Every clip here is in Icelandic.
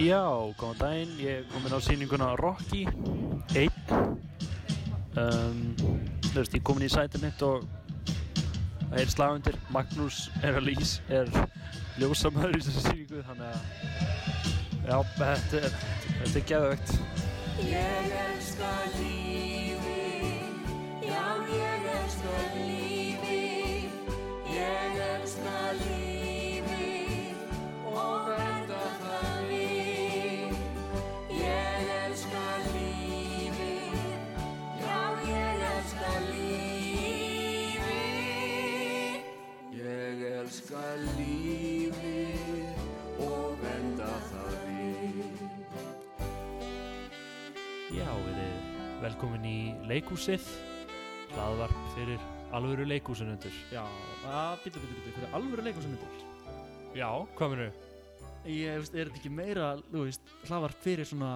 Já, góðan daginn, ég er komin á sýninguna Rocky 1 um, Þú veist, ég er komin í sætið mitt og það er slagundir Magnús er að lýs, er ljósamöður í þessu sýningu þannig að já, þetta er, þetta er geðvögt Ég elska lífið, já ég elska lífið, velkomin í leikúsið hlaðvarp fyrir alvöru leikúsunundur Já, að býta, býta, býta, fyrir alvöru leikursumundur Já, hvað minu? Ég veist, er þetta ekki meira, þú veist, hlaðvarp fyrir svona,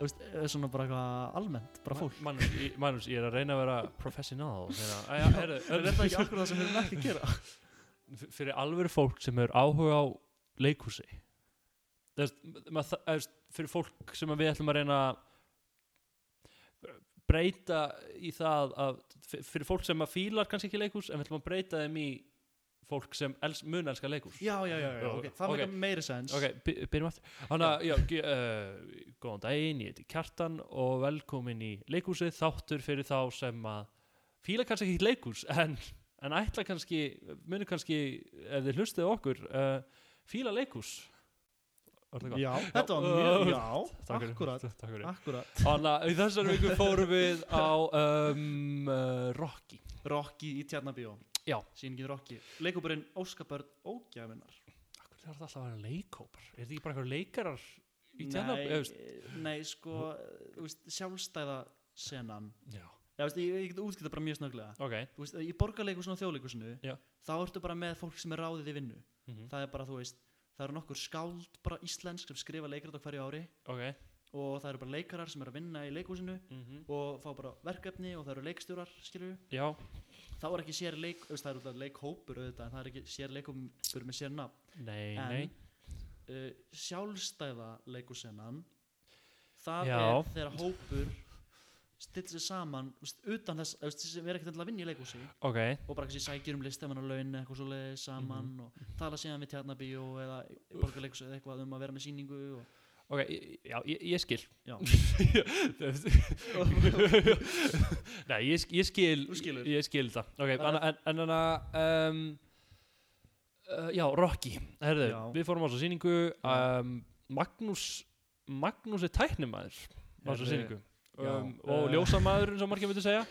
þú veist, svona bara eitthvað almennt, bara fólk? Magnús, ég, Magnús, ég er að reyna að vera professional þegar, að, já, heyrðu, Er þetta ekki akkur það sem við erum ekki að gera? F- fyrir alvöru fólk sem er áhuga á leikhúsi. Þú veist, maður þa- þú veist, fyrir fólk sem við ætlum að reyna að breyta í það að, fyrir fólk sem að fílar kannski ekki leikhús en við ætlum að breyta þeim í fólk sem els, mun elska leikhús Já, já, já, já, ok, það Ok. okay. meiri sens ok, by- byrjum aftur þannig að, já, uh, góðan daginn ég heiti Kjartan og velkomin í leikhúsið þáttur fyrir þá sem að fíla kannski ekki leikhús en, en ætla kannski, muni kannski ef þið hlustið okkur uh, fíla gott? Já, þetta var Já, mjög, já, Takk akkurat, takk akkurat. Þannig að í þessari viku fórum við á um, uh, Rocky. Rocky í Tjarnabíó Já. Sýningin Rocky. Leikúburinn Óskapörn Ógjafinar Akkur er þetta alltaf að vera leikhópar? Er þetta ekki bara eitthvað leikarar í tjana? Nei, nei, sko, veist, sjálfstæða senan. Já, Já, veist, ég, ég get útskipta bara mjög snöglega ok. Þú veist, í borgarleikusinu og þjóðleikusinu Já. þá ertu bara með fólk sem er ráðið í vinnu. Mm það er bara, þú veist, það eru nokkur skáld bara íslensk sem skrifa leikrit á hverju ári. Ok. Og það eru bara leikarar sem er að vinna í leikusinu mm og fá bara verkefni og það eru leikstjórar, skilju þá er ekki sér leik, það eru alltaf leikhópur auðvitað, en það er ekki sér leikhópur með sér nafn. Nei, en nei. uh, sjálfstæða leikusennan það Já. er þegar hópur stillir sig saman veist, utan þess, veist, sem er ekkert að vinna í leikhúsi. Ok, og bara sækjur um listamannalaun eitthvað svo leiði saman Mhm. og tala síðan við tjarnabíó eða borgarleikus eða eitthvað um að vera með sýningu og, ok, já, ég, ég skil. Já, Nei, ég, ég skil. Ég skil það. Ok, en, en hana um, uh, Já, Rocky. Herðu, Já. við fórum á þessu sýningu um, Magnús Magnús er tæknumæður á sýningu. já, um, og eh. ljósamæður eins og margir myndi segja.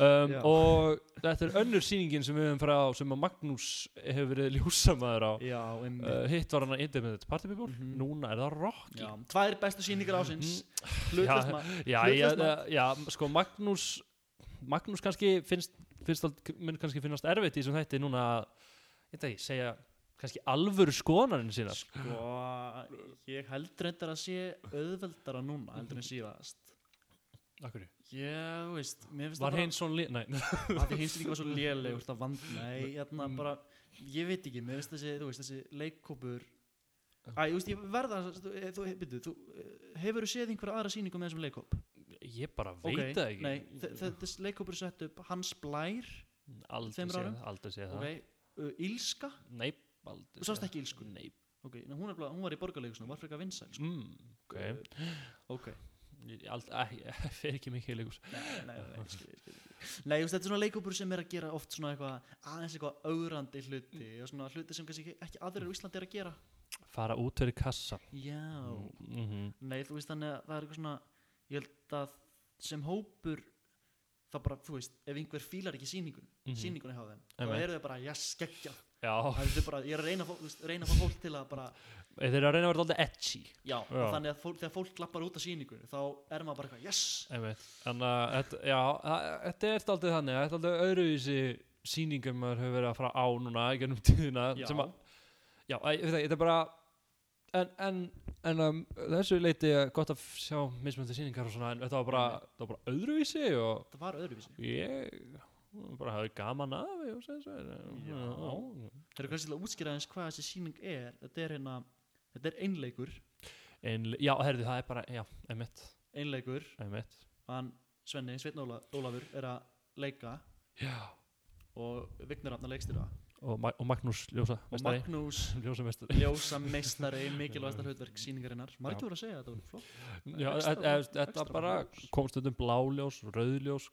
Um, og þetta er önnur sýningin sem við höfum frá sem að Magnús hefur verið ljósamæður á. Já, uh, hitt var hann að Independent Party People. Mhm. núna er það Rocky já, tvær bestu sýningar ásins Mhm. hlutast Já, maður. Já, sko Magnús Magnús kannski finnst, finnst mun kannski finnast erfitt í þessum þætti núna að, ég veit ekki, segja kannski alvöru skoðanarinn sína sko, ég held reyndar að sé auðveldara núna heldur en síðast Akkur Já, þú veist, mér finnst Var það hinn svona lí... Nei, bara að því hins líka var svo léleg, þú veist, að vand Nei, hérna Mm. bara, ég veit ekki, mér finnst þessi, þú veist, þessi leikkópur Æ, þú veist, ég verða, þú, eh, þú, byrju, þú hefur þú séð einhverja aðra sýningu með þessum leikkóp? ég bara veit Ok, það ekki. Nei, þe- þe- þessi leikkópur er sett upp Hans Blær, Aldrei séð það, aldrei séð ok, það uh, Ílska, Nei, aldrei Þú sást séð. ekki það. Illsku? Nei, ok, hún, er, hún var í borgarleikusinu, var frekar vinsæl, sko. mm, ok. Uh, ok, Ég Ég fer ekki mikið í leikus nei, nei, nei, skil, skil, nei, veist, þetta er svona leikkópur sem er að gera oft svona eitthvað, aðeins eitthvað augrandi hluti og svona hluti sem kannski ekki, aðrir á Íslandi er að gera. Fara út fyrir kassa. Já, mm -hmm. Nei, þú veist þannig að það er eitthvað svona ég held að sem hópur það bara, þú veist, ef einhver fílar ekki sýningun, Mhm. sýningunni hjá þeim þá eru þau bara, já, skeggja. Það er bara, ég er að reyna, reyna að fá fólk til að bara, þeir eru að reyna að vera alltaf edgy já, Já. þannig að fólk, þegar fólk klappar út af sýningunni, þá er maður bara eitthvað, yes. Þannig að þetta- já, þetta er alltaf þannig Þetta er alltaf öðruvísi sýningum maður hefur verið að fara á núna í gennum tíðina Já. að, já, þetta er bara en, en, en um, þessu leiti gott að sjá mismöndi sýningar og svona, en þetta var bara, þetta var bara öðruvísi og það var öðruvísi ég bara hafði gaman af því og sem svo Já. Það er kannski til að útskýra eins hvað þessi sýning er þetta er hérna, þetta er einleikur. Ein, já, herðu, það er bara, já, einmitt, einleikur. Einmitt. Hann Svenni, Sveinn Óla, Ólafur er að leika. Já. Og Vignur Rafnar leikstýra Og, Ma og Magnús Ljósa, og mestari Magnús Ljósa mestari ljósa meistari mikilvægsta hlutverk síningarinnar margir voru að segja þetta flott. Extra- e- e- þetta bara ljós. kom stundum bláljós, rauðljós,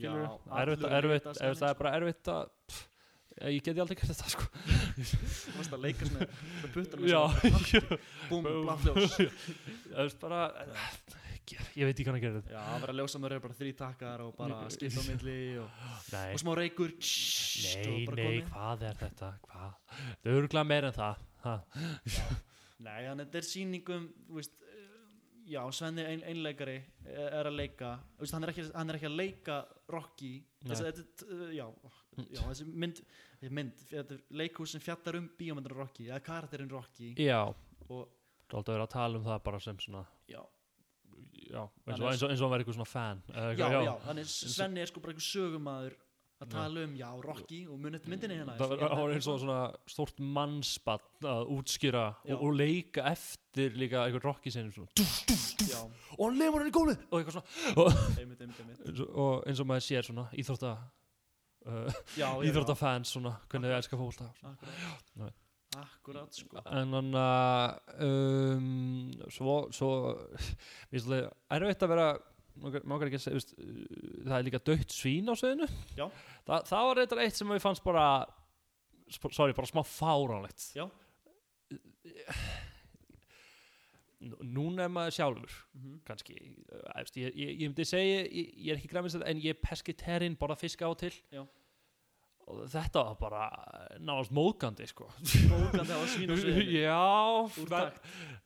Já, erfitt, erfitt, það er sko. bara erfitt að ég geti aldrei gert þetta, sko. Þú varst að leika með, með já, búm, bláfljós það er bara ég, ég veit ekki hvað að gera þetta já, að vera ljósamur er bara þrý takkar og bara skipta á milli og, og smá reykur nei, nei, hvað er þetta, hvað? Það er örgulega meira en það. Nei, þannig að þetta er sýningum þú veist, eh, já, Svenni ein, einleikari er er að leika. Veist, hann, er ekki, hann er ekki að leika Rocky. Þessi, þetta, já, já, þessi mynd, þessi mynd þetta er leikhús sem fjallar um bíómyndur Rocky eða karakterinn Rocky. Já, og þú aldrei verið að tala um það bara sem svona já, Já, eins og, er- hann verið eitthvað svona fan já, eitthvað, já, þannig Svenni er sko bara einhver sögumadur að tala um, já, Rocky og munið myndinni hérna Það var, eins og svona stórt mannspann að útskýra og, og leika eftir líka eitthvað rocki sinni svona já, og hann lemur hann í gólfið og eitthvað svona. Og, eins og, og eins og maður sér svona íþrótta já, íþróttafans svona hvernig þau elskar já, akkurat, akkurat sko. En hann um, svo, svo víslega, erfitt að vera að segja veist, það er líka dött svín á sveðinu Já. Þa, það var eitthvað eitt sem við fannst bara sorry, bara smá fáránlegt. Já. Nú- núna er maður sjálfur Mhm. kannski, uh, efst, ég, ég, ég myndi segja ég, ég er ekki græmist en ég er pesketerinn bara fiska á til. Já. og þetta var bara náðast móðgandi sko. Bókandi á og sviðinu já, takt.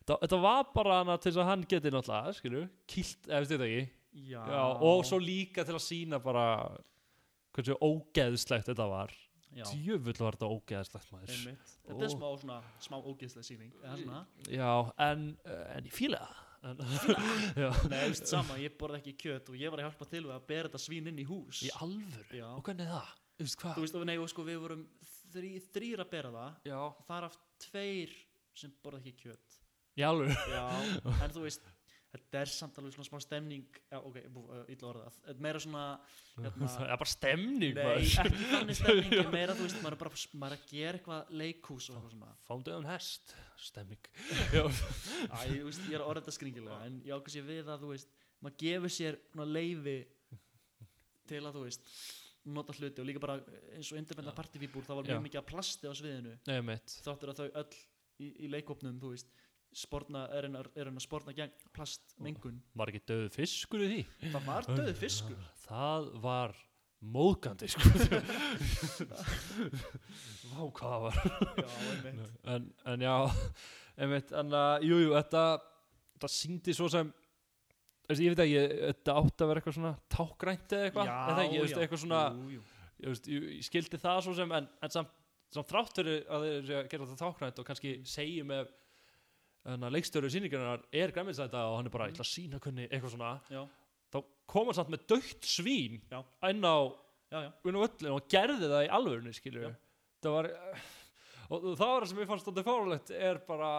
þetta, var bara hana til að hann geti náttúrulega, skilju, kilt, ef þetta ekki? Já, og svo líka til að sína bara hversu ógeðslegt þetta var djöfull var þetta ógeðslegt maður. Þetta er smá svona, smá ógeðslega svona, já, en, uh, en ég fíla það. Veist sama ég borði ekki kjöt og ég var að hjálpa til við að bera þetta svín inn í hús. Í alvöru? Já. og hvernig er það, þú veist þú veist, og nei, og sko við vorum þrý, þrýr að bera það. Já, þar af tveir sem borða ekki kjöt. Í alvöru? Já, en þú veist þetta er samt alveg svona smá stemning. Já, ok, uh, illa orðað. Þetta er meira svona hérna, það er bara stemning nei, ekki þannig stemning en meira, þú veist, maður er bara maður er að gera eitthvað leikhús og eitthvað svona fánduðan hest, stemming. Já, Æ, ég, veist, ég er að orða þetta skringilega en ég ákast ég við að þú veist maður gefur sér leifi til að þú veist nota hluti og líka bara eins og independent party people það var mjög Já. mikið að plasti á sviðinu. Nei þáttur að þau öll í, í leikopnum þú veist sporna, er hennar er hennar sporna gegn plastmengun. Var ekki döðu fiskur í því? Það var döðu fiskur. Það var móðgandi sko. Vá hvað var já, einmitt. En, en já einmitt, en uh, jú, jú, þetta þetta síndi svo sem ég veit ekki, þetta átti að vera eitthvað svona tákgrænt eða eitthvað, eða ekki, já. eitthvað svona jú, jú. ég, veist, ég, ég skildi það svo sem en, en samt, samt þrátt fyrir að þeir að gera þetta tákgrænt og kannski segjum ef leikstöru sýningarnar er græmiðsæta og hann er bara, ég ætla að sína hvernig eitthvað svona, já, þá kom hann samt með dögt svín Já. inn á inn á öllin og gerði það í alvörunni skilju það var og það var það sem ég fannst stóttið fárulegt er bara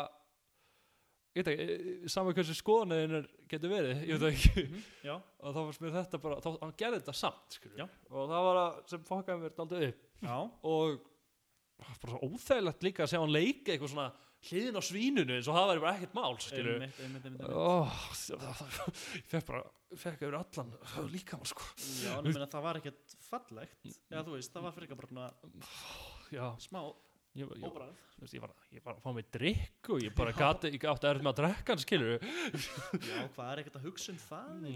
ég veit ekki, saman hversu skoðanæðin getur verið, ég veit ekki. Mhm, já, og þá fannst mér þetta bara, þá, hann gerði þetta samt skilju, og það var að sem fokkaði mér daldið upp. Já, og bara svo óþægilegt líka að sjá hann leika eitthvað svona hliðin á svínunu eins og það væri bara ekkert mál skilju einmitt, einmitt, einmitt, oh, það, fekk bara fekk yfir allan líka sko. já, en ég meina það var ekkert fallegt. Eða þú veist, það var frekar bara svona já, smá ég, ég, ég var, ég var að fá mig drikk og ég bara gati, átti að erða með að drekka skilur Já, hvað er ekkert að hugsa um það?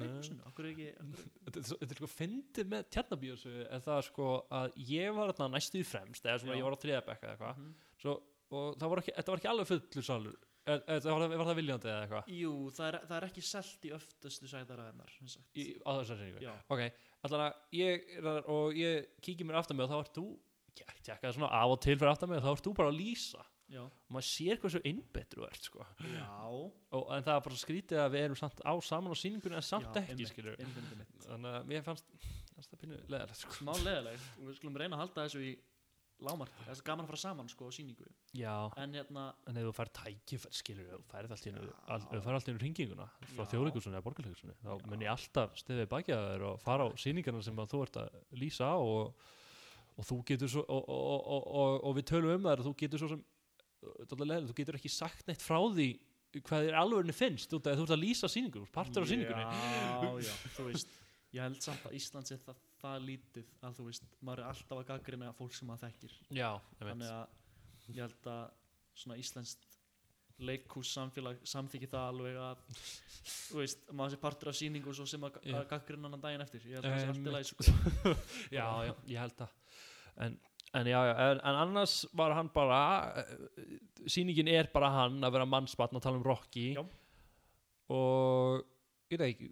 Akkur er ekki, akkur, þetta er er sko fyndið með tjarnabíósu er það sko að ég var þarna næstu í fremst eða svona Já. ég var á þriðabekka eða eitthvað. Mhm. svo, og það var ekki, þetta var ekki alveg fullur salur. Eða þetta var, var það viljandi eða eitthvað? Jú, það er, það er ekki selt í öftustu sætaræðinar í, á þessar sýningu? Ok, allan að ég og ég kíkja mér aftan mig og þá ert þú ég tjekkaði svona af og til fyrir aftan mig og þá ert þú bara að lýsa. Já, og maður sér hversu innbetru ert sko. Og, en það er bara skrítið að við erum samt á saman á sýningunni en samt Já, ekki einmitt, einmitt, einmitt. þannig að mér fannst fannst það pínu leðalegt sko. Smá leðilegt við skulum reyna að halda þessu í lámark það er gaman að fara saman sko á síningu já, en hérna, en ef þú fær tækifæri skilur, þú færð allt í einu all- ef þú færð allt í einu hringinguna frá Já. þjóðleikursunni eða borgarleikursunni þá Já. mun ég alltaf stiðið baki að þér og fara á sýningarna sem að þú ert að lýsa á og, og þú getur svo og, og, og, og, og við tölum um það þú getur svo sem dálítið leiðilegt, þú getur ekki sagt neitt frá því hvað þér alvegurinn finnst út af að þú ert að lýsa sýningur, partur af sýningunni. Já, já, þú veist ég held samt að Ísland sé það, það lítið að þú veist, maður er alltaf að gaggrina fólk sem maður þekkir. Já, þannig að ég held að svona íslenskt leikhús samfélag samþykki það alveg að þú veist, maður sé partur af sýningu og svo sem að, að gaggrina hann daginn eftir. Ég held að það sé Em, allt í lagi sko. já, já, ég held það en, en já, já, en, en annars var hann bara uh, sýningin er bara hann að vera mannsbatn og tala um Rocky. Já. og ég veit ekki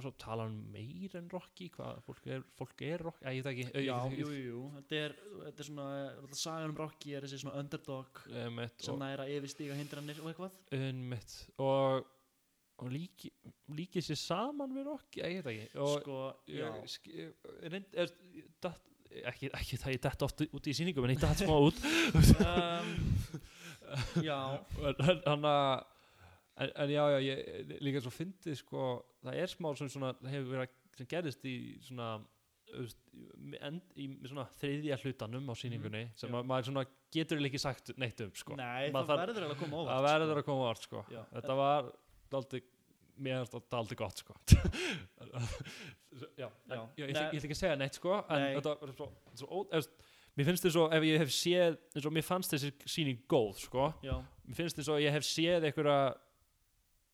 svo tala hann meir en Rocky hvað, fólk er, fólk er Rocky, Æ, ég veit ekki já, ég, jú, jú, þetta er, þetta er svona þetta sagan um Rocky er þessi svona underdog Einmitt, sem og, næra yfirstíga hindranir og eitthvað. Einmitt, og og líki, líki sér saman við Rocky, Æ, ég veit ekki og sko, já, ég, sk- ég, reynd, er, datt, ekki, ekki það ég dett oft út í sýningum en ég datt smá út. Um, já. Hann að en, en já, já, ég líka svo fyndið sko, það er smá sem svona hefur verið að sem gerist í svona end, í svona þriðja hlutanum á sýningunni sem Mhm, já. að maður svona getur ekki sagt neitt um sko. nei, Maður það verður að koma óvart það verður að koma á vart sko. Já. þetta var daldi mér finnst þetta aldrei gott sko. já, en, Já. já, ég, ætla, ekki að segja neitt sko, en Nei. þetta var svo, svo ó, eftir, mér finnst þess að ef ég hef séð eins og mér fannst þessi sýning góð sko. já, mér finnst þess að ég hef séð einhverja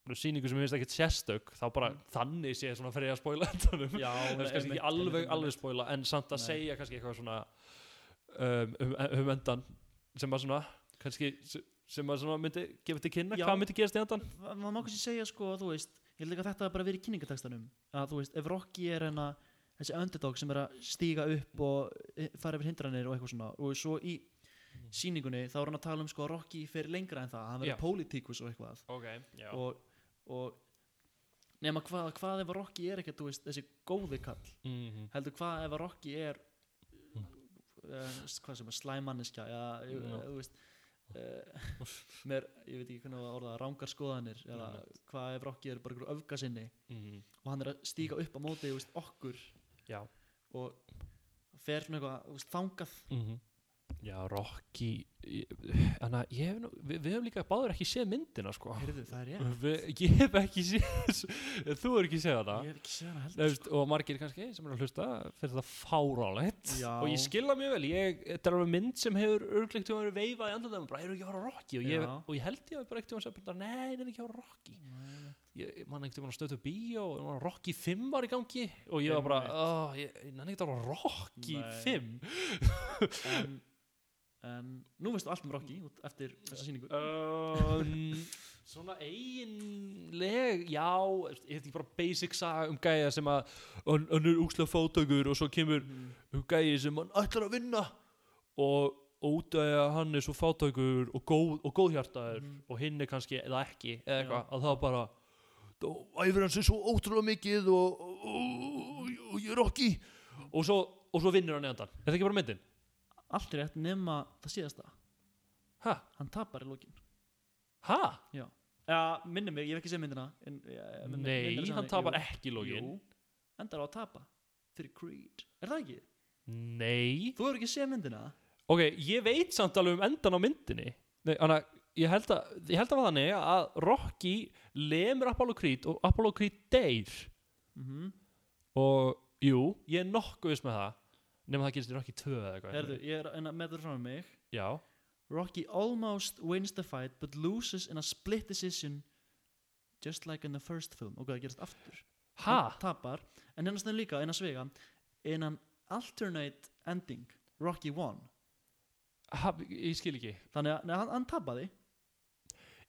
sýningu sem mér finnst ekkert sérstök þá bara Mm. þannig sé svona fyrir að spóila það er kannski ekki alveg, alveg spóila en samt að Nei. segja kannski eitthvað svona um, um, um endan sem að svona kannski sem að svona myndi gefa til kynna Já. hvað myndi gerast í endan maður má kannski segja sko að þú veist ég held ekki að þetta hafi bara verið í kynningatekstanum að þú veist, ef Rocky er hennar þessi underdog sem er að stíga upp og eh, fara yfir hindranir og eitthvað svona og svo í sýningunni þá er hann að tala um sko að Rocky fer lengra en það hann verður pólitíkus og eitthvað. Ok, já. Og, og nema hvað, hvað ef að Rocky er ekkert veist, þessi góði kall mm heldur hvað ef að Rocky er Mm. uh, slæmanniska uh, uh, með, ég veit ekki hvernig að orða það, rángar skoðanir eða Einmitt. hvað ef Rocky er bara einhver öfgasinni -hmm. og hann er að stíga upp á móti veist, okkur já og fer svona eitthvað þangað mm já, Rocky þannig að ég hef nú við, við hefum líka báður ekki séð myndina sko. Heyrðu það er ég við, ég hef ekki séð þú er ekki séð hana. Ég hef ekki séð Nei, heldur veist, og margir kannski sem eru að hlusta fyrir það fárálegt Já. og ég skilða mjög vel ég, þetta er alveg mynd sem hefur örglegt til að vera veifað í andlandum bara eru ekki að horfa á Rocky? Og ég, og ég held ég að bara ekkert um að segja nei, það er ekki að horfa á Rocky. Ég, man ekkert um að stötu bíó og Rocky 5 var í gangi. Og ég var bara, oh, ég, ég nenni ekkert að Rocky Nei. 5 en, en nú veistu allt um Rocky út eftir þessa sýningu um, svona eiginleg já, ég hef ekki bara basic saga um gæja sem að hann, er úkslega fátökur og svo kemur Mhm. um gæji sem hann ætlar að vinna og út af að hann er svo fátökur og, góð, og góðhjartaður Mhm. og hinn er kannski eða ekki eða eitthvað að það bara æfir hann sér svo ótrúlega mikið og, og, og, ég er okki og svo, og svo vinnur hann eðan er það ekki bara myndin? Allt rétt nema það síðasta. Ha? hann tapar í lokin. Ha? já, ja, minni mig, ég hef ekki séð myndina. En, ja, myndina- nei, sem hann jú, tapar ekki í lógin jú, endar á að tapa fyrir Creed, er það ekki? nei. Þú hefur ekki séð myndina? Ok, ég veit samt alveg um endan á myndinni. Nei, Þannig að ég held að ég held að þannig að Rocky lemur Apollo Creed og Apollo Creed deyr. Mm og jú, ég er nokkuð viss með það nema það gerist í Rocky 2 eða eitthvað. Herðu, ég er að með það frá mig. Já, Rocky almost wins the fight but loses in a split decision just like in the first film. Og það gerast aftur. Ha? hann tapar, en hérna stæðin líka innan svega in an alternate ending Rocky won ha ég skil ekki. Þannig að nei, hann, hann tapaði.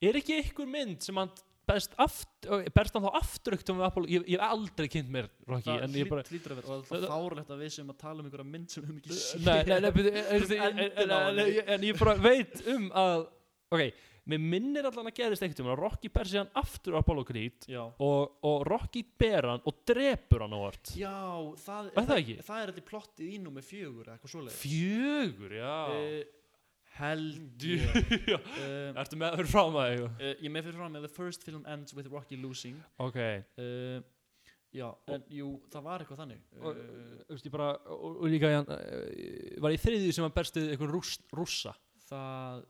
Er ekki einhver mynd sem hann best aftur, berst hann þá afturugt um Apollo, ég, ég hef aldrei kynnt mér Rocky, það en ég bara hlýtur að vera og það er fárlegt að við sem að tala um einhverja mynd sem við höfum ekki séð. en, ég bara veit um að ok, mér minnir allan að gerist ekkert um að Rocky ber sig hann aftur Apollo Creed og, og Rocky ber hann og drepur hann á vart Já, það, það það er þetta plottið í númer fjögur fjögur, já. Uh, Held ég uh, ertu með fyrir frá maður uh, Ég er með fyrir fram með The first film ends with Rocky losing. Ok, uh, Já, en jú, það var eitthvað þannig. Og, uh, þú veist, ég bara, og, og líka uh, var í þriðju sem hann berst við einhvern rúss, rússa? Það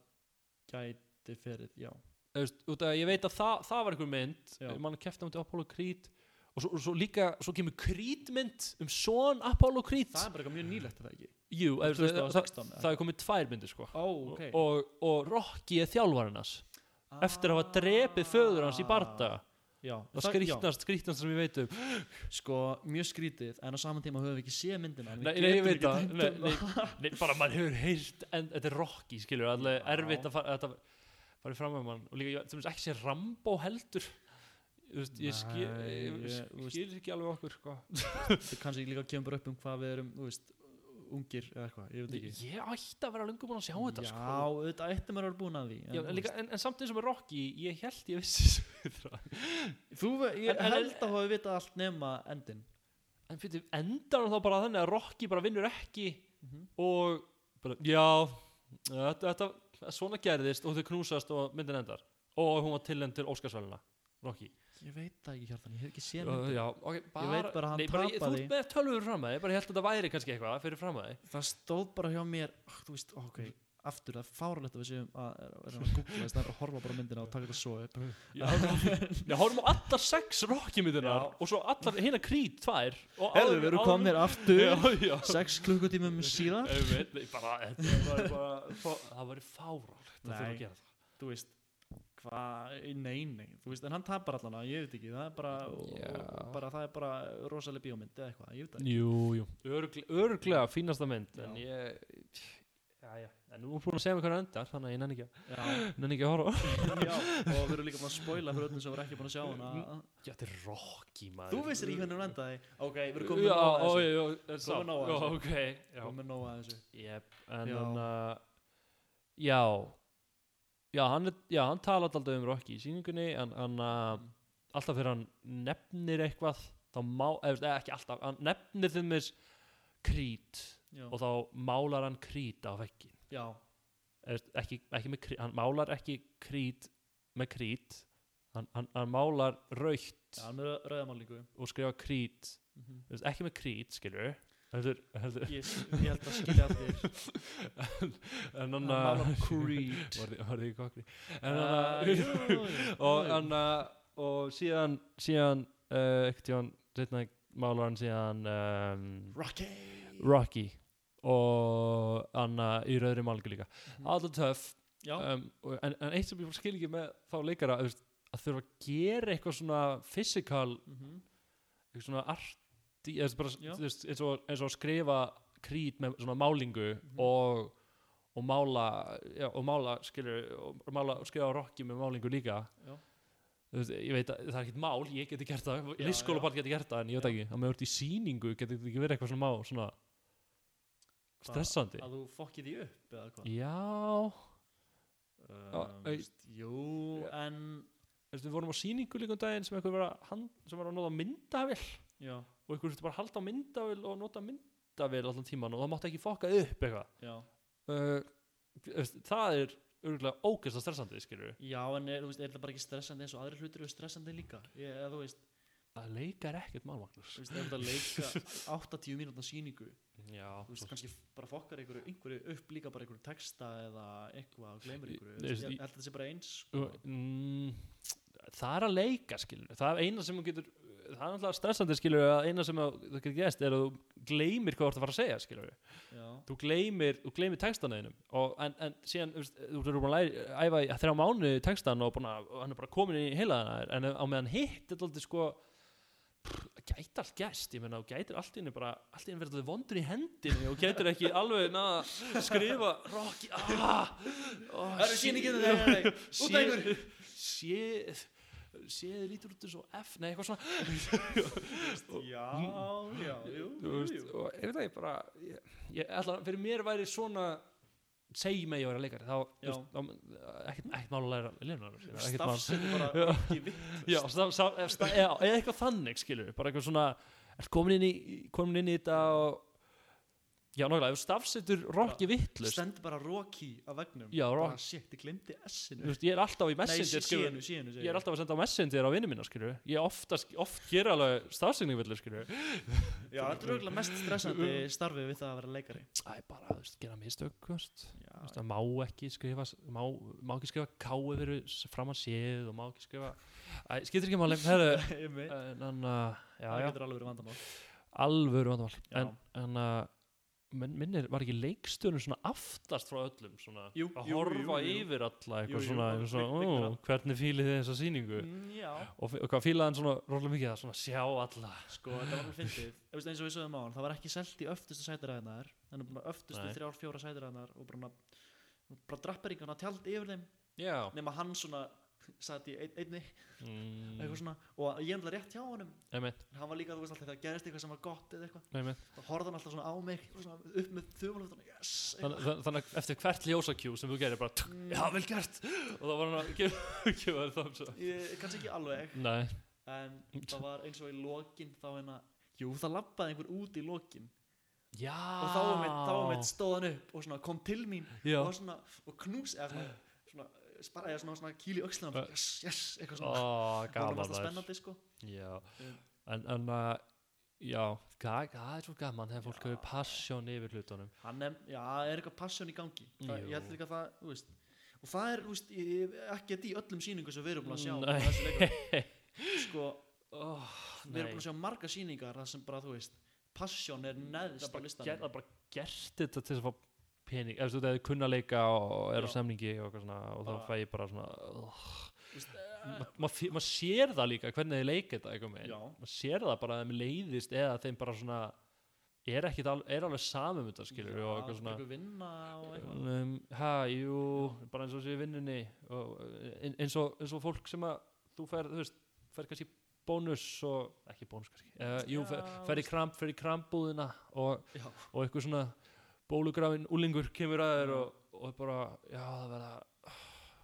gæti ferið, já. Þú veist, út af að ég veit að það, það var einhver mynd Já. mann kefti á mútið Apollo Creed og svo, svo líka, svo kemur Creed mynd um son Apollo Creed. Það er bara eitthvað mjög nýlegt er það ekki Jú, þú veist, það, 2016 eða? það er komið tvær myndir sko. Ó, ok. og, og Rocky er þjálfarinn hans. Eftir að hafa drepið föður hans í barda. Já, það skrítnast, skrítnast sem ég veit um. Sko, mjög skrítið En á saman tíma höfum við ekki séð myndina. Nei, nei, ég veit ekki það. nei, um nei, bara mann hefur heyrt en þetta er Rocky, skilur, Já. erfitt að fara, þetta farið fram með mann og líka, til dæmis ekki sé Rambo heldur. Þú veist, ég skil, ég þú veist- skil ekki alveg okkur sko. Það kannski líka kemur upp um hvað við erum Þú veist, ungir eða eitthvað Ég veit ekki. Ég ætti að vera lungu búin að sjá þetta Já, sko. auðvitað ættum að vera búin að því en, Já, en, líka, en, en samt eins og með Rocky ég held ég vissi svo Þú, ég en- en- held að hafa vitað allt nema endin. En fyrir endar hann þá bara þannig að Rocky bara vinnur ekki Mhm. og bara, já þetta, þetta svona gerðist og þau knúsast og myndin endar. Og hún var tilnænd til Óskarsvæluna Rocky Ég veit það ekki hjartan, ég hef ekki séð uh, já, okay, bara, veit bara að hann nei, bara, ég- tapaði. þú ert með tölvur fram að þig bara ég held að þetta væri kannski eitthvað fyrir fram að þig Það stóð bara hjá mér ah, Þú veist, ok, aftur Það er fáralegt að við séum að, að, að, googla þess að horfa bara á myndina og taka þetta svo upp. Já, horfum á allar sex Rocky myndinar Já. og svo allar hérna Creed tvær og Herðu, áður- við erum komnir aftur Sex klukkutímum fá- það var fárálegt að þurfa að gera það. Þú veist Hvað, nei, nei Þú veist, en hann tapar allan að, ég veit ekki Það er bara, og, bara það er bara rosaleg bíómynd eða eitthvað, ég veit það ekki. Jú, jú, Örgl, örglega fínasta mynd en Já. ég já, já, en nú er búin að segja mig hvernig endar þannig að ég nenni ekki, nenni ekki að horfa já, og við erum líka búin að spoila fyrir öllum sem voru ekki búin að sjá hana. Já, þetta er Rocky maður. Þú veist ekki hvernig hún endaði? Ok, við erum komin að þessu. já, já, Komum nóg að já, þessu. Komin að þessu. Yep, en Já. hann Já hann, talar alltaf um Rocky í sýningunni en hann uh, alltaf þegar hann nefnir eitthvað þá má, eða ekki alltaf hann nefnir þeim þess krít Já, og þá málar hann krít á vekkin já, ekki, ekki með krít, hann málar ekki krít með krít hann, hann, hann málar raukt og skrifa krít mm -hmm. Ekki með krít, skilur heldur, heldur. Ég, ég held að skilja allir en hann Creed. var var því kokri? En hann jú, jú, og síðan síðan uh, málar hann síðan um, Rocky. Rocky. Og hann í rauðri málningu líka. Mhm. alltaf töff. Já, um, og- en, en eitt sem ég skil ekki með þá leikara að þurfa að gera eitthvað svona physical mhm, eitthvað svona arti eins, og, eins og að skrifa krít með svona málingu Mhm. og, og mála já, og mála, skilur og mála, og skrifa Rocky með málingu líka. Já. Veist, ég veit að það er ekkert mál ég geti gert það, Já, listskólaball geti gert það en ég veit ekki, að maður ert í sýningu geti ekki verið eitthvað svona má svona stressandi. Að þú fokkið því upp eða hvað? Já, um, Jú, en við vorum á sýningu líka um daginn sem var að, sem var að nota myndavill Já, og eitthvað þurfti bara að halda á myndavill og nota myndavill allan tíman og það mátti ekki fokka upp eitthvað. Uh, það er örgulega ógeðslega stressandi skilur Já, en er, veist, er þetta bara ekki stressandi eins og aðrir hlutir eru stressandi líka? Ég, eða, þú veist, að leika er ekkert mál Magnús. Þú veist, ef þetta leika 80 mínúta sýningu já, þú veist, kannski bara fokkar einhverju, einhverju upp líka bara einhverju texta eða eitthvað og gleymir einhverju, Þú veist, ég held að þetta sé bara eins sko. mm, það er að leika skilur það er eina sem þú getur það er náttúrulega stressandi skilur að eina sem þú þú getur gæst er að þú gleymir hvað þú ert að fara að segja skilur Já, þú gleymir, þú gleymir textan einum og, en, en síðan, þú veist, þú eru búin að æfa í þrjá mánu textan og, að, og hann er bara komin í heilaðana en á meðan hitt er alltaf sko gæti allt gæst, ég meina þú gætir allt inni bara, allt inni verður vondur í hendinni og gætir ekki alveg naða skrifa Rocky, ah oh, Það eru sýningin, nei, nei, nei, út af einhverju. sé séð lítur út eins og F, nei eitthvað svona já, já, jú, veist, og ég veit það ég bara ég, ég ætla, fyrir mér væri svona segi mig að leikari Já. veist, þá ekkert, ekkert mál að læra mál stafsett bara ekki vitt já, eða eitthvað þannig skilur bara eitthvað svona er komin inn í, komin inn í þetta og já, nákvæmlega, ef þú stafsetur rokki vittlust stendur bara Rocky á vegnum Já, Rocky. shit, ég glemdi S-inu. Þú veist, ég er alltaf í nei, messenger skilur, síðanu, síðanu ég er alltaf að senda messenger á vinnu mína skilur ég oft, oft gera alveg stafsegning villur skilur já, þetta er auðvitað mest stressandi starfið við það að vera leikari. Æ, bara, þú veist, gera mistök, þú veist. Það má ekki skrifa má, má ekki skrifa káu fyrir framan séð og má ekki skrifa Æ, skiptir ekki það alvöru vandamál. En, en uh, minnir, var ekki leikstjórnum svona aftast frá öllum svona, Jú, að jú, horfa jú, yfir alla eitthvað svona, svona ó, hvernig fílið þið þessa sýningu? Mm, og, og hvað fílaði hann svona rólega mikið að svona sjá alla. Sko, þetta var alveg fyndið. Eins og við sögum á hann, það var ekki selt í öftustu sætiræðinar bara öftustu þrjár, fjóra sætiræðinar og bara, bara drapperingana tjald yfir þeim. Já. Nema hann svona satt í ein, einni. Mm, eitthvað svona og ég er alltaf rétt hjá honum. Einmitt, en hann var líka, þú veist alltaf, þegar gerist eitthvað sem var gott eða eitthvað. Þá horfði hann alltaf svona á mig svona upp með þumalöftunum, yes! Þann, eitthvað. þann- þannig að eftir hvert ljósakjú sem þú gerir bara Mm. já vel gert. Og þá var hann að gefa þér ég, kannski ekki alveg nei, en það var eins og í lokin þá hérna, jú það labbaði einhver út í lokin. Já. Og þá var mitt, var mitt stóðan upp og svona kom til mín já, og, svona, og knús eða svona, spara eða svona, svona kýl í öxlunum Uh. yes, yes, eitthvað svona. Það var alltaf spennandi sko. Já, Um, en, en uh, já, það það er svo gaman þegar fólk hefur passion yfir hlutunum. Hann er, já, er eitthvað passion í gangi. Það, ég held líka að það, þú veist og það er, þú veist, ég, ekki þetta í öllum sýningum sem við erum búin að sjá leikara. sko, oh, við erum búin að sjá marga sýningar það sem bara, þú veist, passion er það er á bara, listanum. það er bara gert þetta til að fá pening ef þú eða kunna leika og er á Já. semningi og, eitthvað svona, og þá Bara- fæ ég bara svona uh, maður ma, ma sér það líka hvernig þið með Já. maður sér það bara að þeim leiðist eða þeim bara svona er, al, er alveg samum þetta skilur og eitthvað svona. um, ha, jú, bara eins og sé í vinnunni og ein- eins og, eins og fólk sem að þú fer, þú veist, fer kannski bónus og, ekki bónus kannski uh, jú, fer, Já, fer í krambúðina og, Já. og eitthvað svona bólugrafin úlingur kemur að þér og, og bara, já, það verða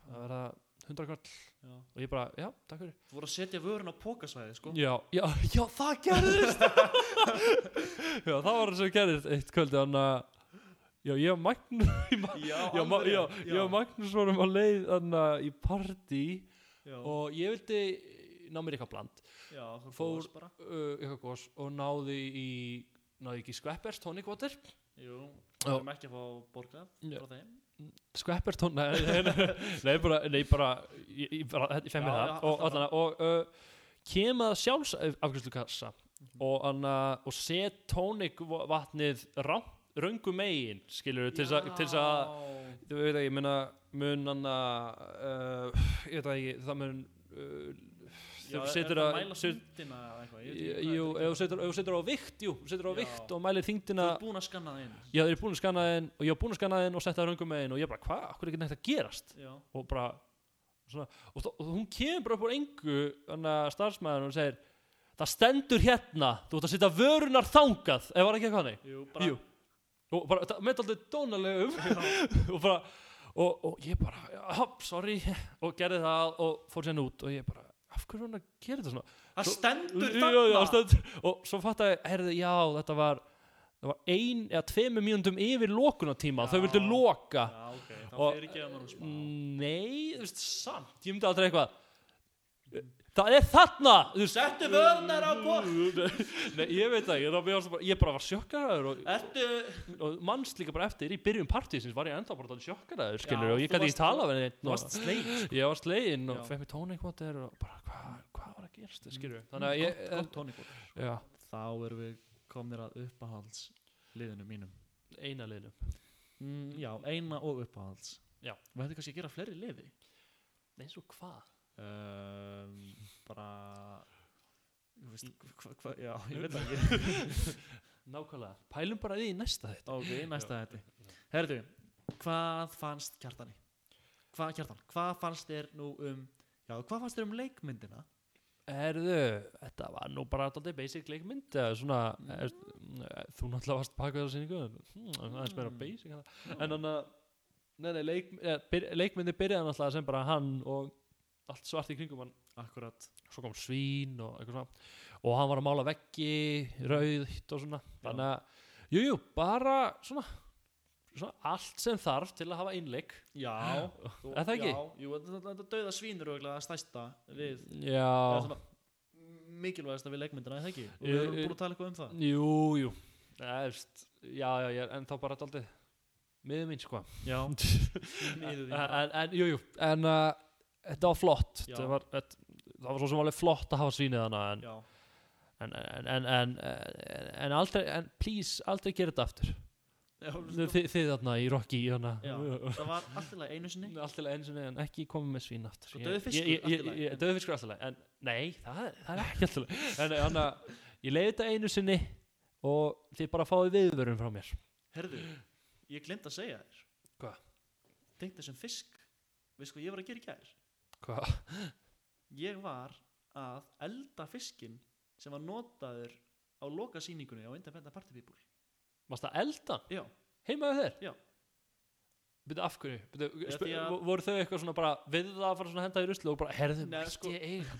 það verða hundra kvall Já. og ég bara, já, takk fyrir. Þú voru að setja vörun á pókasvæði, sko. Já, já, já, það gerðist! Já, það var það sem gerðist eitt kvöldi þannig að Já, ég og Magnús Já, Já, já, ég og Magnús vorum að leið þannig að í partí já, og ég vildi ná mér eitthvað bland. Já, þú fór- uh, eitthvað gos og náði í náði ekki Skveppers tonic water. Jú. Við erum ekki að fá borgað frá þeim. Skveppers tonic nei, nei, bara, nei, bara ég, ég, bara, ég fæ mér það og, alltaf allan, og uh, kem að sjálfs afgjörslu og, anna, og set tónik vatnið rám, röngu megin skilur til þess að- þú veit ekki, ég meina mun hann uh, ég veit ekki, það mun uh, þú er setur það að mæla þyngdina eða eitthvað? Jú, er. ef þú setur, þú á vikt jú, þú setur á vikt og mælir Þú þingdina ert búin að skanna það inn. Já, þeir eru búin að skanna þinn og ég var búin að skanna þinn og setja það röngum megin og ég bara, hvað, hvað er ekki neitt að gerast? Já, og bara svona, og, og hún kemur bara upp úr engu starfsmæðan og segir það stendur hérna, þú ert að setja vörunar þangað, ef var ekki eitthvað jú, og bara, það með aldrei dónalegum og bara og, og ég bara, sorry. Og gerði það og fór sérna út og ég bara, af hverju er hann að gera þetta svona? Það stendur þarna. og svo fatt að, herði, já, þetta var það var ein eða tveimur mínúndum yfir lokunatíma, Já. þau vildu loka. Já, ok, þá fyrir ekki að maður smá. Nei, þú veist, samt, ég myndi aldrei eitthvað Það er þarna! Þú. Settu vörnar á borð. Nei, ég veit það, ég, var bara, ég bara var sjokkaraður og, Ertu og manns líka bara eftir. Í byrjun partísins var ég ennþá bara sjokkaraður, skilur, Já, og ég gæti ekki tala við neitt Þú varst slegin Ég var slegin og fekk mér tónikvotir og bara, hvað hva var að gerast, skilur Þannig að ég, Gott tónikot já, Þá erum við komnir að uppáhalds liðinu mínum. Eina liðnum mm, Já, eina og uppáhalds. Já. Við hættum kannski að gera fleiri liði. Eins og hvað um, Bara veist, hva, hva, já, ég veit það ekki Nákvæmlega, pælum bara því næsta þetta Ok, næsta þetta Herðu, hvað fannst kjartani? Hvað kjartan? Hvað fannst þér nú um Já, hvað fannst þér um leikmyndina? Erðu, þetta var nú bara alltaf basic leikmynd eða svona, er, eh, þú náttúrulega varst baka þessa sýningu en, hmm, aðeins meira Mm. basic en hann að nei, nei, leik, eh, leikmyndi byrjaði náttúrulega sem bara hann og allt svart í kringum hann akkurat. Svo kom svín og eitthvað svona. Og hann var að mála veggi, rauðitt og svona. Þannig að, jú, jú, bara svona, svona allt sem þarf til að hafa innleik. Já, þú, Er það ekki? já, jú, þetta, þetta döða svínur og það stæsta við. Já, svona mikilvægasta við leikmyndina, er það ekki? Og við erum búin að tala eitthvað um það. Jú, jú. Veist, já, já, já, en þá bara daldið miður mín, sko. Já, miður bara. en, en, jú, jú, en uh, þetta var flott. Þetta var, þetta, það var svo sem alveg flott að hafa svínið hana en, en, en, en, en, en, en aldrei, en please, aldrei gera þetta aftur. Já, þið, þið þarna í Rocky hana. Það var alltaf einu sinni. Allt í lagi einu sinni en ekki koma með svín aftur. Svo Ég- dauður fiskur, ég- ég- allt í ég- lagi. ég- dauður fiskur alltaf leið en nei, það, það er ekki alltaf leið en hann að ég leiði þetta einu sinni og þið bara fáið viðvörun frá mér. Herðu, ég glemt að segja þér. Hvað? tengt þessum fisk veist hvað ég var að gera í gær hvað? ég var að elda fiskin sem var notaður á loka sýningunni á Independent Party People Varst það eldan? já, Heimaðu þér? Já. Byrju af hverju? Byrju, Já, sp því að- vo- voru þau eitthvað svona bara við það að fara svona henda í ruslu og bara herðu, mætti sko- ég eiga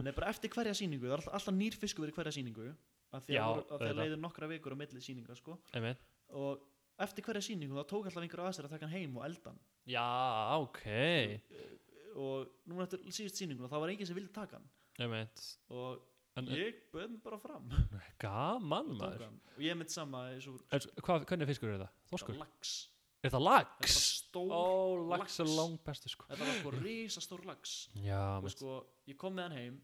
Nei, bara eftir hverja sýningu, það er alltaf, nýr fiskur í hverja sýningu að þeir leiður nokkra vikur á milli sýninga sko. Einmitt. og eftir hverja sýningu þá tók alltaf einhver að sér að taka hann heim og elda hann. Já, ok. Og núna eftir síðust sýninguna þá var enginn sem vildi taka hann. Einmitt. og En, ég böð mig bara fram. Gaman maður. og ég mitt sama og En, hvað, hvernig fiskur er það? Þorskur? lax. Er það var stór Ó, lax er lax. langt bestu sko. Þetta var sko risastór lax. Já, og sko ég kom með hann heim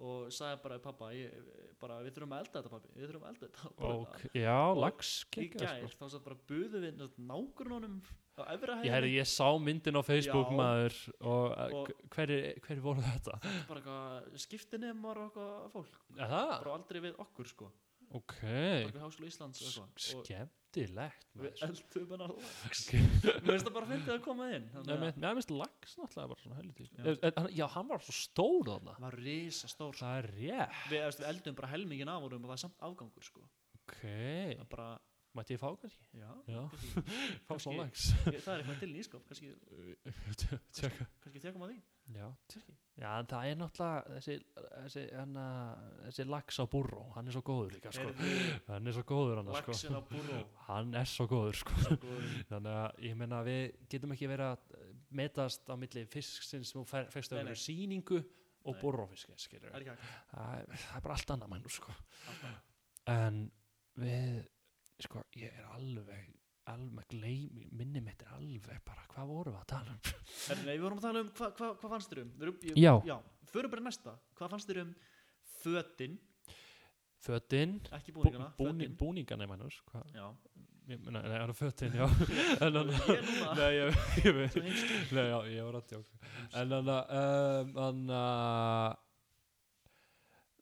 og sagði bara pappa ég, bara, við þurfum að elda þetta pappi við þurfum að elda þetta og já, Og lax í geggjað, gær sko. þá satt bara buðu við nágrununum á efra Ég, ég sá myndin á Facebook Já. maður og, Og- og hverju hver voru þetta? bara skiptinemar og eitthvað fólk bara aldrei við okkur sko Ok, bara við Háskóla Íslands og eitthvað. Og skemmtilegt við maður. eldum hennar lax. Mér finnst það bara að fyndið að koma inn Nei, þannig að mér mér finnst lax náttúrulega bara svona helviti Já. já. En, hann- já, hann var svo stór þarna. Það var risastór sko. Það er rétt. Við, eftir, við eldum bara helmingin af honum og það er samt afgangur sko. Ok, það er bara mætti ég fá kannski? já Já, fá svona lax. ég- það er eitthvað til í ískap kannski, tekum að því. Já, já, en það er náttúrulega þessi, þessi, hana, þessi lax á burró, hann er svo góður líka sko. Hann er svo góður hann sko. laxin á burró hann er svo góður sko. Svo góður. þannig að ég meina við getum ekki verið að metast á milli fisksins sem þú fer- fyrst Nei, að vera sýningu og skilur Það er bara allt annað mænu sko. En við sko, ég er alveg alveg gleym, minni mitt er alveg bara, hvað vorum við að tala um? Nei, við vorum að tala um hvað hva, hva fannst þér um? Ég- Já. já. Förum bara næsta. Hvað fannst þér um fötin? Fötin, ekki bú, búningana búni, fötin. búningana ég mænus hvað já. Ég nei, það er fötin, já. En hann Ég er núna. Nei, ég, veit. Nei, já, ég var að djóka. En hann um, Hann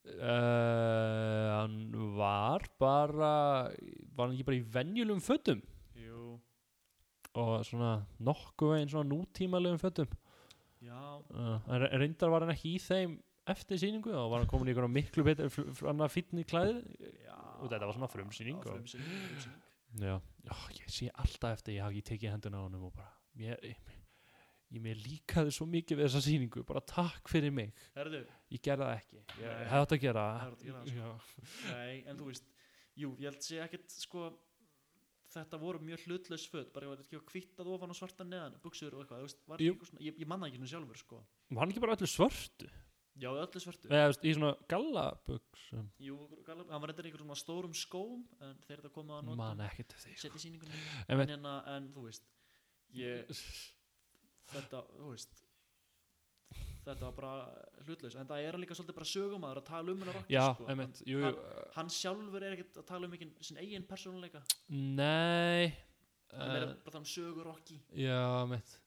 uh, Hann var bara Var hann ekki bara í venjulegum fötum? Jú. Og svona nokkuð veginn svona nútímalegum fötum. Já. Uh, En re- reyndar var hann ekki í þeim Eftir sýningu og var hann komin í miklu betur Hann að fýtni klæðir. Já. Og þetta var svona frumsýning Já, og- frumsýning, frumsýning. Já, já, ég sé alltaf eftir ég hafi ekki tekið henduna á honum og bara mér, ég, ég mér líkaði svo mikið við þessa sýningu, bara takk fyrir mig. Herðu. Ég gerði það ekki, ég Nei. hefði átt að gera að gera sko. Nei en þú veist jú ég held sé ekkert sko þetta voru mjög hlutlaus föt bara ég var ekki kvittað ofan og svarta neðan buksur og eitthvað veist ekki eitthvað svona ég, ég manna ekki svona sjálfur sko. Var hann ekki bara öllu svörtu? Já öllu svörtu. Eða veist, í svona gallabuxum. Jú galab, hann var reyndar í svona stórum skóm en þeir þetta komið að nota sko. En en, hérna, en þú veist ég, þetta, þú veist þetta var bara hlutlaus. En það er líka svolítið bara sögumadur að tala um hennar okkur já, sko. einmitt, jú, jú, hann, hann sjálfur er ekkert að tala um ekki sin eigin persónuleika. Nei hann er uh, bara það um sögur okki já,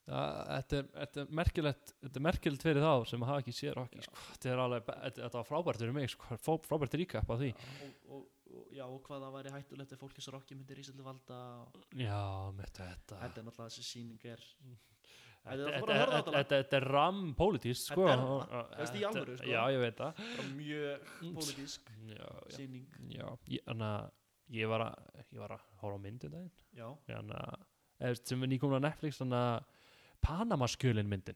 Það- þetta er, þetta er merkilegt þetta er merkilegt fyrir þá sem hafa ekki séð Rocky sko. þetta er alveg, þetta, var frábært fyrir mig sko. Frábært ríka á því. Og, og, og, já, og hvað það væri hættulegt ef fólki svo rokki myndir í svolítið valda já, með þetta. Þetta er náttúrulega þessi sýning er Þetta, Þetta er þetta, þetta, þetta þetta, þetta ram pólitísk sko. Þetta er og- Veist, þetta- alvöru, sko. Já, ég veit það. Mjög Mm. pólitísk ég, ég var að, ég var að horfa á myndin daginn. Þannig sem er nýkomin á Netflix þannig Panama-skjölin myndin.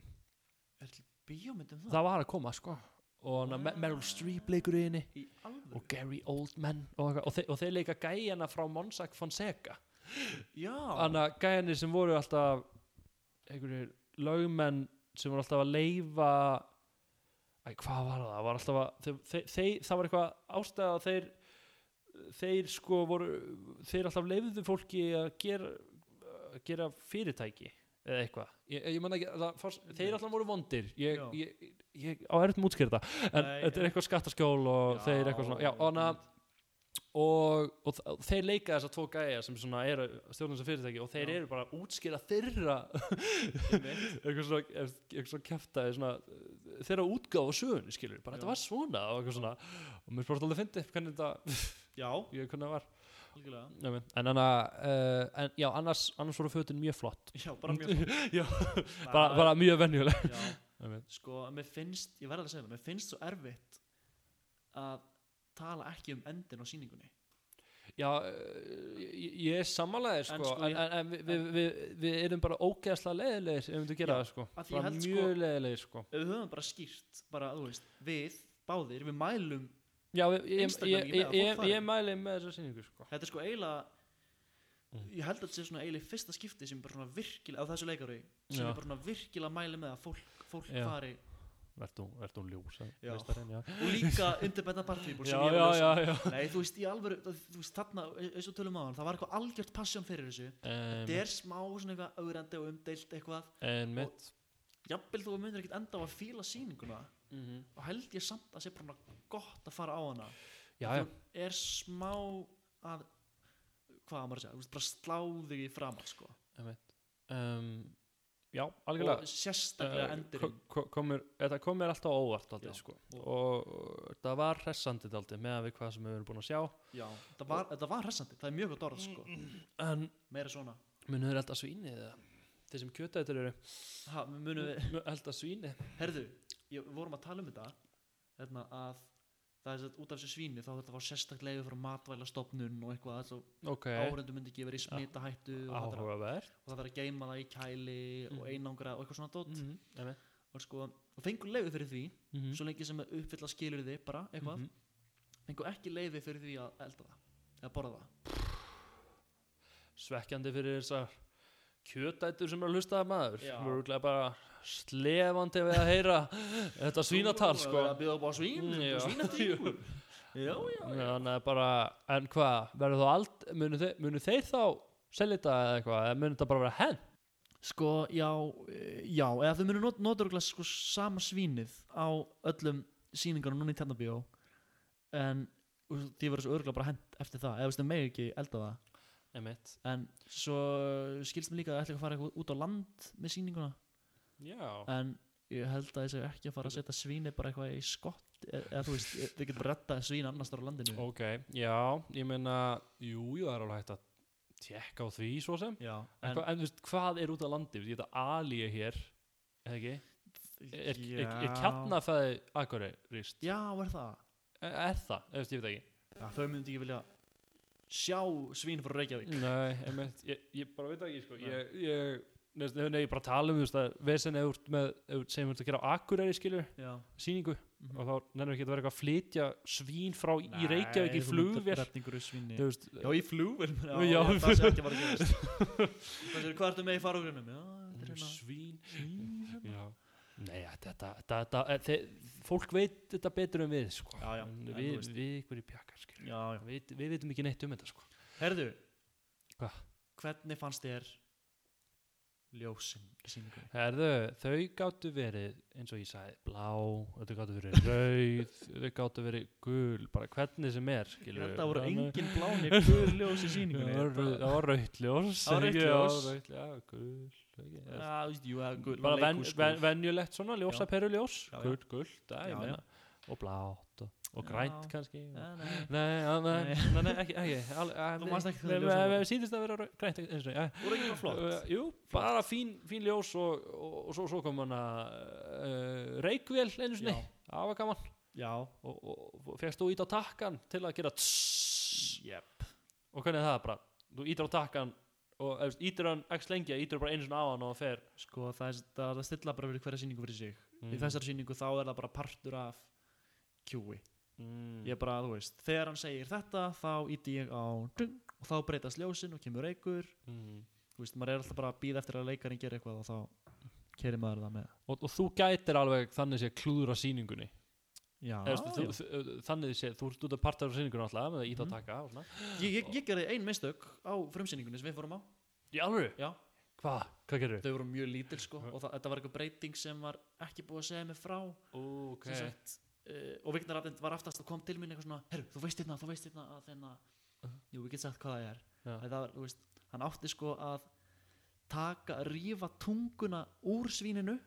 Er til bíómyndum það? það var að koma sko. Og. Meryl Streep leikur í henni. Og Gary Oldman og, og, þeir, og þeir leika gæjana frá Monsac Fonseca. Já, þannig gæjanir sem voru alltaf einhverjir lögmenn sem voru alltaf að leifa Æ, hvað var það? var að þeir, þeir, það var eitthvað ástæða að þeir þeir sko voru þeir alltaf leifðu fólki að gera, að gera fyrirtæki eða eitthvað ég, ég ekki, það, fórst, þeir alltaf voru vondir ég, Já. ég, ég á erfitt mútskýrta en þetta er já. eitthvað skattaskjól og þeir eitthvað svona já, hana, og, og, og þeir leika þessa tvo gæja sem eru stjórnum sem fyrirtæki og þeir Já. eru bara að útskýra þeirra. Eitthvað svona, eitthvað svona kæftaði svona, uh, þeirra útgáfa sögunni skilur, bara Já. þetta var svona og eitthvað svona. Og mér spurt alveg fyndi hvernig þetta ég hvernig það var. Nei, en, anna, uh, en já, annars, annars voru fötin mjög flott. Já, bara mjög já, bara, bara mjög venjuleg. Sko, mér finnst, ég verði að segja það mér finnst svo erfitt að tala ekki um endin á sýningunni. Já, uh, ég, ég er sammálaðið sko, sko, en, ég- en, en við, við, við, við erum bara ógeðslega leiðilegir ef við myndum gera það sko, bara held, mjög sko- leiðilegir sko. við höfum bara skýrt, bara, þú veist við, báðir, við mælum já, ég, ég, ég, mæli með þessa sýningu sko. Þetta er sko eiginlega Mm. ég held að þetta sé svona eiginlega fyrsta skipti sem bara svona virkilega, á þessu leikari sem Já. er bara svona virkilega mæli með að fólk, fólk fari Vertu, vertu ljósa já. og líka independent party people sem já, já, já, já. nei, þú veist, í alvöru, þú veist, þarna eins og tölum á hann, það var eitthvað algjört passion fyrir þessu Um, þetta er smá svona eitthvað augrandi og umdeilt eitthvað en mitt jafnvel þú myndir ekkert enda á að fíla sýninguna Mhm. og held ég samt að sé bara gott að fara á hana hún er smá að hvað á maður að segja, þú veist, bara slá þig í framann sko. einmitt. um, já, og algjörlega sérstaklega Eh, endurinn. ko- ko- komur, þetta kom mér alltaf óvart Já. sko. og, og það var hressandi aldrei með við hvað sem við erum búin að sjá. Já, þetta var, þetta var hressandi, það er mjög gott orð sko. en meira svona. munum við elda svínið eða? Þeir sem kjötætur eru. Ha, munum við, elda svínið herðu ég, við vorum að tala um þetta hérna, að það er sett út af þessu svíni þá þetta var sérstaklega leiði frá matvælastofnun og eitthvað þess að ok, áhrendu myndi ekki verið í smitahættu og það að- og það þarf að geima það í kæli og Mhm. einangra og eitthvað svona dót Mhm, einmitt. og, sko, og fengur leiði fyrir því Mhm. svo lengi sem uppfylla skilur þið bara eitthvað Mhm. fengur ekki leiði fyrir því að elda það eða borða það svekkjandi fyrir þessar kjötætur sem er að hlusta það maður. Já. við erum bara slefandi við að heyra þetta svínatal sko. að byrja upp á svín Mm, og svínatíkur en hvað verður þá allt, munu þeir, munu þeir þá selja þetta eða eitthvað, eða munu þetta bara vera henn sko, já, já eða þau munu not, nota örugglega, sko sama svínið á öllum sýningunum núna í Tjarnabíó en því verður svo örgulega bara hent eftir það eða þú veist, þau megi ekki elda það einmitt. En svo skilst mér líka að ætla ekki að fara eitthvað út á land með sýninguna. Já, en ég held að þessi ekki að fara að setja svíni bara eitthvað í skott e- eða þú veist, e- þið getur bara retta svín annars þar á landinu. Ok, já ég meina, jú, jú, það er alveg hægt að tjekka á því svo sem. Já, en, en, en þú veist, hvað er út á landi? Þú veist, ég þetta alíu hér eða ekki, er, er, er kjarnafæði akkurist, já, er það? Er, er það, eða ég veit ekki. Já, þau myndi ekki vilja sjá svín frá Reykjavík. Nei, einmitt, ég, ég bara veit ekki sko. ég, ég, nei, nei, ég bara tala um þú veist að vesen eða úr með sem þú ert að gera á Akureyri skilur já, sýningu Mhm. og þá nennir ekki að vera eitthvað að flytja svín frá í Reykjavík í flugvél. já, í flugvél það sé ekki að það er hvað ertu með í þetta er hérna. Svín. Svín já. Nei, þetta, þetta, þetta e, þe, fólk veit þetta betur en við sko. Já, já, En en þú við, veist. við ykkur í pjakar skilur. Já, já við, við veitum ekki neitt um þetta sko. herðu Hvað? hvernig fannst þér ljósin í sýningunni Herðu, þau gáttu verið eins og ég sagði, blá þau gáttu verið rauð þau gáttu verið gul, bara hvernig sem er skilur þetta voru engin bláni gul ljós í sýningunni Það var rauð- það var rautt ljós Það var? Já, ljós. já, gul jú, er gul bara venjulegt svona ljósa peruljós Já, já. gul, gul, það ég meina og blátt og, og grænt kannski. Nei, nei. Nei, ekki, ekki. Ekki nei, Síðist að vera grænt eins og, já. voru ekki bara flott. Uh, Jú, bara fín, fín ljós og, og, og svo, svo kom hann að uh, reikvél einu sinni, það var gaman. Og, og, og fegst þú ít á takkan til að gera tss jep. Og hvernig er það bara? Þú ítir á takkan og ítir hann x lengi ítir bara einu svona á hann og fer. Sko það er, það að stilla bara fyrir hverja sýningu fyrir sig. Mm. í þessari sýningu þá er það bara partur af kjúi mm. ég bara, þú veist, þegar hann segir þetta þá íti ég á dung, og þá breytast ljósin og kemur reykur mm. þú veist, maður er alltaf bara að býða eftir að leikarinn gera eitthvað og þá kerir maður það með og, og þú gætir alveg þannig sé klúðra sýningunni já, Eða, þú, þú, þannig sé, þú ert út af partar af sýningunni alltaf með að íta á Mhm. svona Ég, ég, ég gerði ein mistök á frumsýningunni sem við fórum á? Já. hvað? hvað gerir þau voru mjög lítil sko og það, þetta var eitthvað breyting sem var ekki búið að segja mig frá ok sem sagt, uh, og Vignar Rafnind var aftast og kom til mín eitthvað svona herru, þú veist hérna, þú veist hérna að þennan jú, ég get sagt hvað það er. Það var, þú veist, hann átti sko að taka, rífa tunguna úr svíninu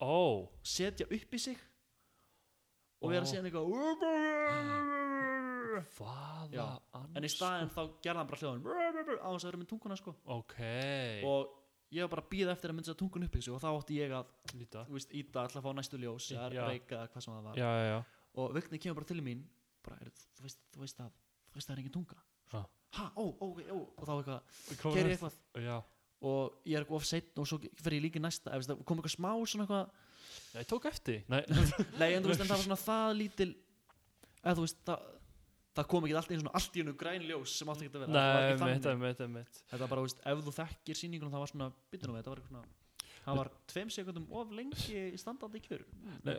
ó. setja upp í sig og vera Ó. síðan eitthvað hvaða Já. en í staðinn þá gerði hann bara hljóðan á þess að vera með tunguna sko. Ok. Og ég var bara að býða eftir að mynda tungun upp í sig og þá átti ég að, líta. þú veist, íta alltaf að fá næstu ljós eða Já. reyka eða hvað sem það var. Já, já, já. Og Vigni kemur bara til mín bara, er, þú, veist, þú veist að þú veist að það er engin tunga. Ha. ha, ó, ó, ó, og þá eitthvað Kom ger ég eitthvað. Já. Og ég er eitthvað of setn og svo fer ég líka í næsta ef það kom eitthvað smá svona eitthvað ég tók eftir. Nei nei en þú veist en það var svona það lítil eða þú veist það það kom ekki allt einu svona allt í hennu græn ljós sem átti ekki að vera. Það var nei þannig. mitt, mitt þetta var bara, þú veist, ef þú þekkir sýningunum það var svona, byttunum við, þetta var eitthvað svona það var tveim sekundum of lengi í standandi kjör. Nei,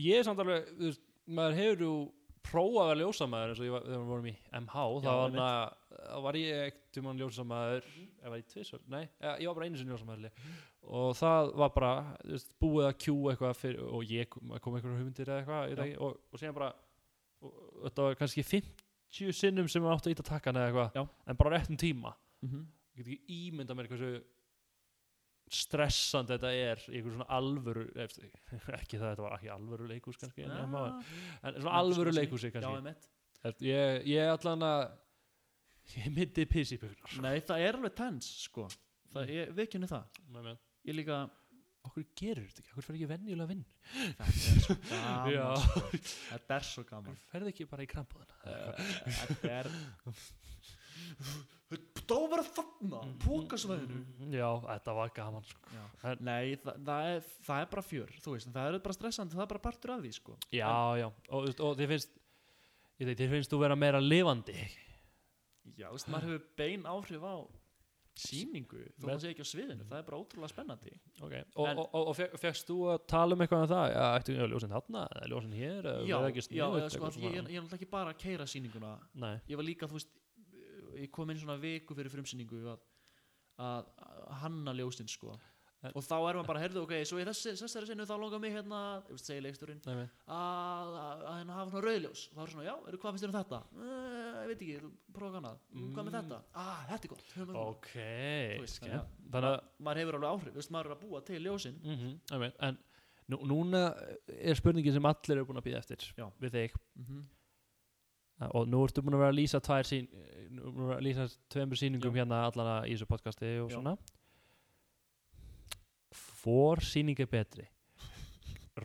ég er samt alveg, þú veist, maður hefur jú prófað að ljósamæður eins og var, þegar við vorum í MH, þá var, var ég ekkert um hann ljósamæður, eða var ég tvisvar, nei, ég var bara einu sinni ljósamæður og það var bara, þú veist, búið að kjú eitthvað fyrir, og ég kom, einhverjum hugmyndir eða eitthvað, og, og síðan bara, og, þetta var kannski 50 sinnum sem maður átti að íta takkan eða eitthvað, Já. en bara réttum tíma, mm -hmm. ég get ekki ímynda mér hversu stressandi þetta er í einhver svona alvöru eftir, ekki það, þetta var ekki alvöru leikus kannski, en, en, en svona alvöru leikusi já, kannski. Eftir, ég, ég allan að ég myndi pissi í buknar nei, það er alveg tens, sko. Það er, við kynni það. Ég líka, okkur gerur þetta ekki, okkur fer ekki venjulega vinn þetta er svo gaman Já. sko. þetta er svo gaman. Okkur ferði ekki bara í krampúðina þetta er það var bara þarna pókasvæðinu já, þetta var gaman sko. En- nei, það, það, er, það er bara fjör þú veist, en það er bara stressandi, það er bara partur af því sko. já, já, og, og þið finnst þið finnst þú vera meira lifandi? Já, þú veist, maður hefur bein áhrif á sýningu, þó Men- sé ekki á sviðinu það er bara ótrúlega spennandi. Okay. og, En- og, og, og fe- fékkst þú að tala um eitthvað um það, já, ættu já, ljósin þarna eða ljósin hér, eða já, verða ekki já, sniðugt, eða, sko, ég, ég, ég er náttúrulega ekki bara að keira sýninguna. Nei, ég var líka, þú veist ég kom inn svona viku fyrir frumsýningu að, að, að hanna ljósin sko og þá er maður bara, heyrðu, ok, svo í þessi, þessari senu þá langar mig hérna, ég veist, segi leiksturinn að, hérna hafa svona rauðljós og það er svona, já, eru hvað finnst þér um þetta? Uh, ég veit ekki, prófa kannað mm. hvað með þetta? Ah, þetta er gott það. ok, veist, þannig þannig að maður hefur alveg áhrif, veist, maður er að búa til ljósin mm -hmm, en nú, núna er spurningin sem allir eru búin að býða eftir Já. við þig mm -hmm. og nú ertu búin að vera að lýsa tvær sín, lýsa tveimur sýningum Já. hérna allana í þessu podcasti og Já. svona hvor sýning er betri?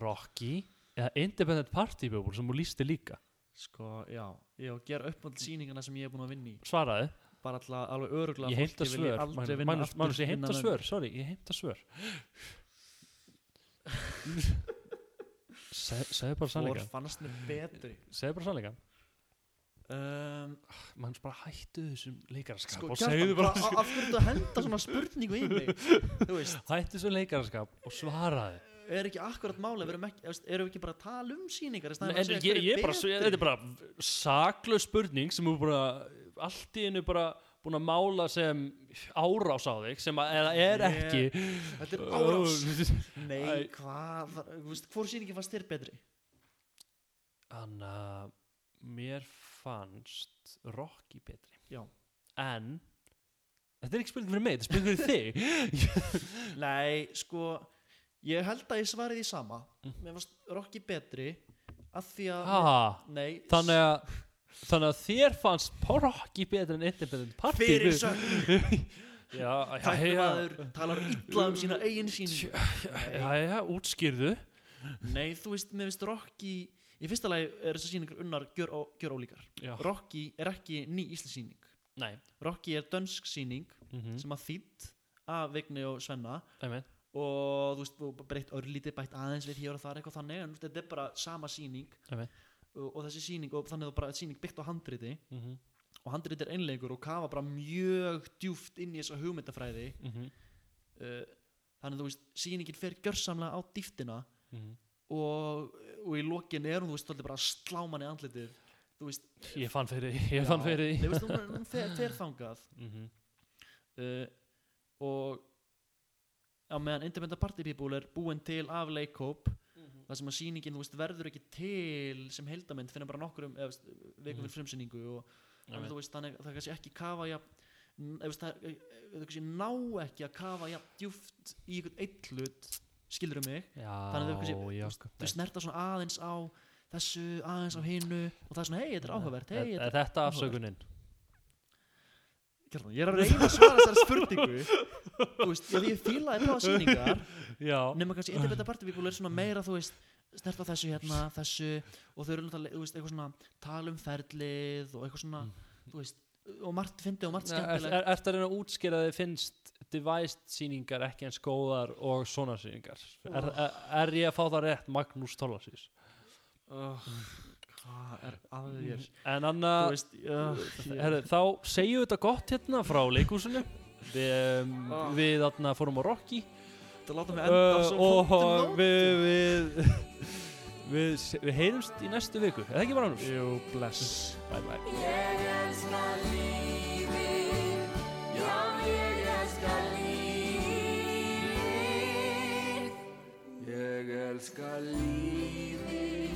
Rocky eða Independent Party People sem þú lýsti líka? Sko, já, ég gera upp með sýningana sem ég er búin að vinna í. Svaraði, bara alltaf alveg öruglega ég heimta svör. aftur Magnús, ég heimta innan- svör, sorry, ég heimta svör. Se- segðu bara sannleika fannst mér betri? Segðu bara sannleika um, Magnús bara hættu þessum leikaraskap Sko, og segðu bara af hverju að henda svona spurningu í mig Þú hættu þessum leikaraskap og svaraði er ekki akkurat máli Við erum, þú við ekki bara að tala um sýningar í Nei, en ég, ég bara, þetta er bara saklaus spurning sem þú bara allt í einu bara búin að mála sem árás á þig sem að, eða er ekki. Þetta er árás. Nei, hvað, það- þú veist, hvor sýningi fannst þér betri? Þannig að mér fannst Rocky betri. Já. en þetta er ekki spurning fyrir mig, þetta er spurning fyrir þig. Nei, sko Ég held að ég svarið því sama. Mm. Mér fannst Rocky betri Af því að ha, Nei, þannig að þannig að þér fannst Rocky betri en Independent Party? Fyrir sögn. Tæknimaður talar illa um sína eigin sýningu já, já, útskýrðu. Nei, þú veist, mér finnst Rocky Í fyrsta lagi er þessar sýningar unnar gjör, gjör ólíkar. Já, Rocky er ekki ný íslensk sýning. Nei. Rocky er dönsk síning mm sem að þýtt af Vigni og Svenna. Einmitt. og þú veist, breytt örlítið bætt aðeins við hér og þar eitthvað þannig en þetta er bara sama síning og, og þessi síning og þannig er það bara síning byggt á handriti. Mhm. og handriti er einleikur og kafa bara mjög djúft inn í þessa hugmyndafræði. Mhm. uh, þannig að þú veist, síningin fer gjörsamlega á dýftina Mhm. Og, og í lokin er hún, þú veist, alltaf bara að slá manni andlitið þú veist, Ég fann fyrir Ég fann fyrir þú því veist, hún, hún fer, fer þangað Mhm. uh, og á meðan Independent Party People er búin til af leikhóp Mhm. þar sem að sýningin þú veist, verður ekki til sem heldamynd fyrir bara nokkurum eða, veist, vikum Mhm. fyrir frumsýningu og Einmitt. þú veist, þannig það kannski ekki kafa ja, veist, það, er- það kannski ná ekki að kafa ja, djúft í einhvern eitt hlut skilur um mig? Já, Þannig að þau já þau snerta svona aðeins á þessu, aðeins á hinu og það er svona, hei, þetta er áhugavert hei, Er, þetta er þetta afsökunin? Kjartan, ég er að reyna að svara þessari spurningu. Þú veist, ég, ég fílaði báða sýningar Já. nema kannski Independent Party People er svona meira þú veist, snert á þessu hérna, þessu og þau eru náttúrulega, þú veist, eitthvað svona tala um ferlið og eitthvað svona þú veist, og margt fyndi og margt skemmtilegt. er, ertu að reyna að útskýra að þið finnst devised sýningar ekki eins góðar og svona sýningar. Er, er, er ég að fá það rétt Magnús Tólasís oh, hvað er að þér? En þú Anna veist, uh, herri, þá segjum við þetta gott hérna frá leikhúsinu. Við, um, Ah. við þarna fórum á Rocky. Uh, og við við, við við heyrumst í næstu viku. Er það ekki bara Magnús? Jú, bless. Bye bye Ég elska lífið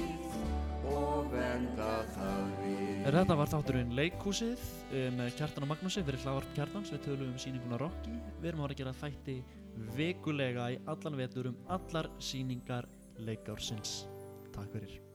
og venda það við. Þetta var þátturinn Leikhúsið uh, með Kjartan og Magnúsi, við erum hlávarp Kjartans, við tölum um sýninguna Rocky. Við erum að fara að gera þætti vikulega í allan vetur um allar sýningar leikársins. Takk fyrir